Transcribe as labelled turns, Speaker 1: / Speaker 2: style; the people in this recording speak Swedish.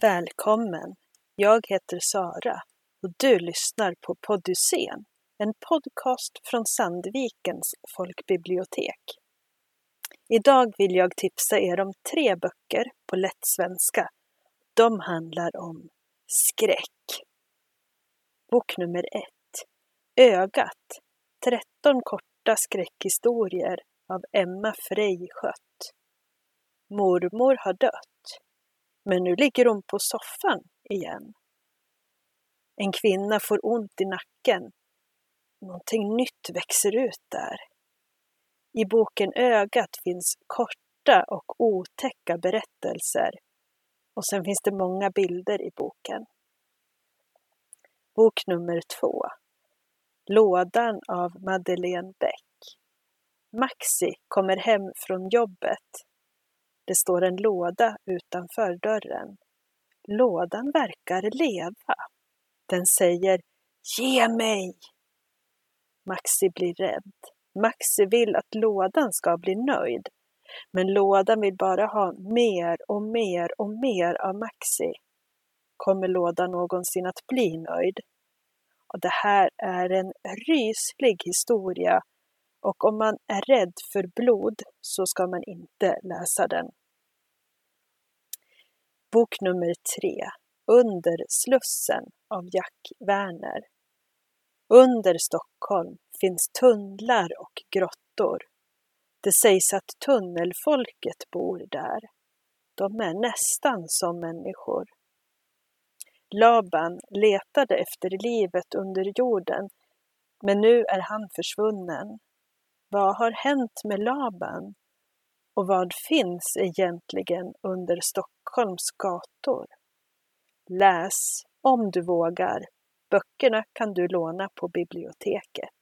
Speaker 1: Välkommen! Jag heter Sara och du lyssnar på Poddysén, en podcast från Sandvikens folkbibliotek. Idag vill jag tipsa er om tre böcker på lätt svenska. De handlar om skräck. Bok nummer ett Ögat 13 korta skräckhistorier av Emma Frey Schött. Mormor har dött, men nu ligger hon på soffan igen. En kvinna får ont i nacken. Någonting nytt växer ut där. I boken Ögat finns korta och otäcka berättelser och sen finns det många bilder i boken. Bok nummer två Lådan av Madeleine Bäck. Maxi kommer hem från jobbet. Det står en låda utanför dörren. Lådan verkar leva. Den säger Ge mig! Maxi blir rädd. Maxi vill att lådan ska bli nöjd. Men lådan vill bara ha mer och mer och mer av Maxi. Kommer lådan någonsin att bli nöjd? Och det här är en ryslig historia och om man är rädd för blod så ska man inte läsa den. Bok nummer 3, Under Slussen av Jack Werner. Under Stockholm finns tunnlar och grottor. Det sägs att tunnelfolket bor där. De är nästan som människor. Laban letade efter livet under jorden, men nu är han försvunnen. Vad har hänt med Laban? Och vad finns egentligen under Stockholms gator? Läs om du vågar. Böckerna kan du låna på biblioteket.